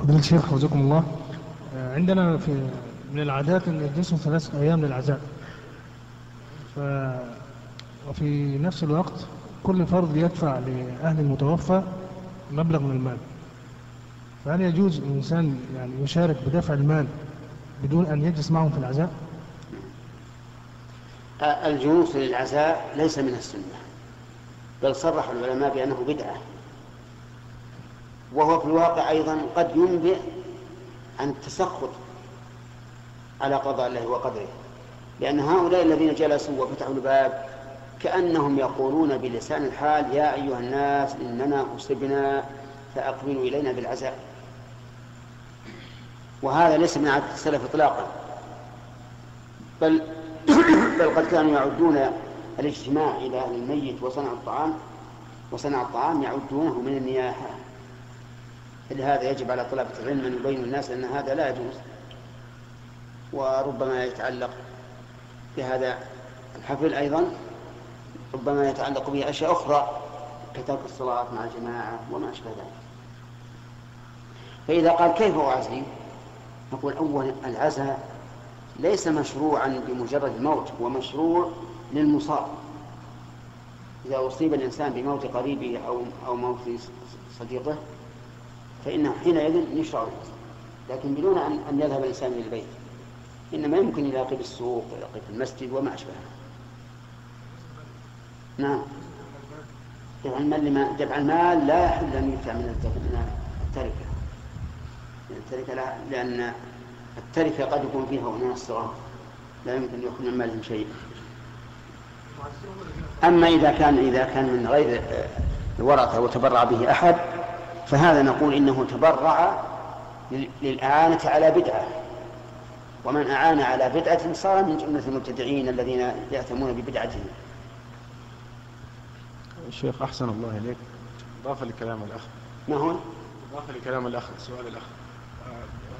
فضيلة الشيخ حفظكم الله. آه، عندنا في من العادات أن يجلسوا ثلاث أيام للعزاء. ف وفي نفس الوقت كل فرد يدفع لأهل المتوفى مبلغ من المال. فهل يجوز الإنسان يعني يشارك بدفع المال بدون أن يجلس معهم في العزاء؟ الجلوس للعزاء ليس من السنة بل صرح العلماء بأنه بدعة. وهو في الواقع أيضا قد ينبئ عن التسخط على قضاء الله وقدره. لأن هؤلاء الذين جلسوا وفتحوا الباب كأنهم يقولون بلسان الحال يا أيها الناس إننا أصبنا فأقبلوا إلينا بالعزاء. وهذا ليس من عادة السلف إطلاقا. بل بل قد كانوا يعدون الاجتماع إلى الميت وصنع الطعام وصنع الطعام يعدونه من النياحة. لهذا يجب على طلبة العلم أن يبينوا الناس أن هذا لا يجوز وربما يتعلق بهذا الحفل أيضا ربما يتعلق به أشياء أخرى كترك الصلاة مع الجماعة وما أشبه ذلك. فإذا قال كيف أعزي؟ نقول أولا العزاء ليس مشروعا بمجرد الموت هو مشروع للمصاب. إذا أصيب الإنسان بموت قريبه أو أو موت صديقه فإنه حينئذ يشرع لكن بدون أن أن يذهب الإنسان إلى البيت إنما يمكن يلاقي بالسوق يلاقي في المسجد وما أشبهه. نعم. دفع المال لما دفع المال لا يحل أن يدفع من التركة. التركة لا لأن التركة قد يكون فيها أناس صغار لا يمكن يأخذ من مالهم شيء. أما إذا كان إذا كان من غير الورثة وتبرع به أحد فهذا نقول إنه تبرع للإعانة على بدعة. ومن أعان على بدعة صار من جملة المبتدعين الذين يأثمون ببدعتهم. الشيخ أحسن الله إليك. إضافة لكلام الأخ. ما هو؟ إضافة لكلام الأخ سؤال الأخ.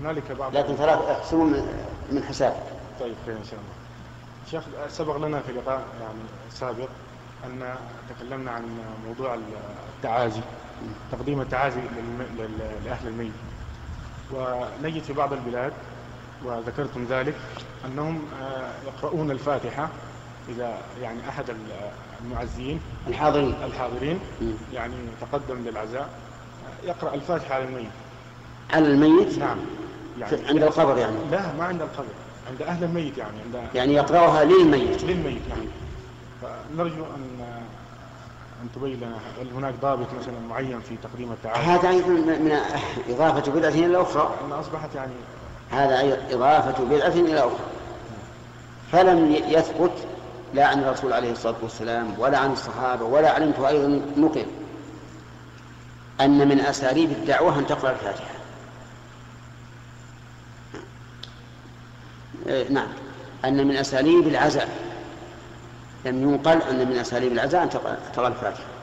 هنالك بعض لكن ترى احسبوا من حسابك طيب خير إن شاء الله. شيخ سبق لنا في لقاء يعني سابق. أن تكلمنا عن موضوع التعازي تقديم التعازي لأهل الميت. ونجد في بعض البلاد وذكرتم ذلك أنهم آه، يقرؤون الفاتحة إذا يعني أحد المعزين الحاضرين. الحاضرين يعني تقدم للعزاء يقرأ الفاتحة على الميت. على الميت؟ نعم. يعني عند القبر يعني؟ لا ما عند القبر عند أهل الميت يعني عند يعني يقرأها للميت. للميت نعم. فنرجو أن أن تبين لنا هل هناك ضابط مثلا معين في تقديم التعاون؟ هذا أيضا من إضافة بدعة إلى أخرى. أن أصبحت يعني هذا إضافة بدعة إلى أخرى. فلم يثبت لا عن الرسول عليه الصلاة والسلام ولا عن الصحابة ولا علمته أيضا نقل أن من أساليب الدعوة أن تقرأ الفاتحة. إيه، نعم. أن من أساليب العزاء. لم ينقل أن من أساليب العزاء أن تقرأ الفاتحة.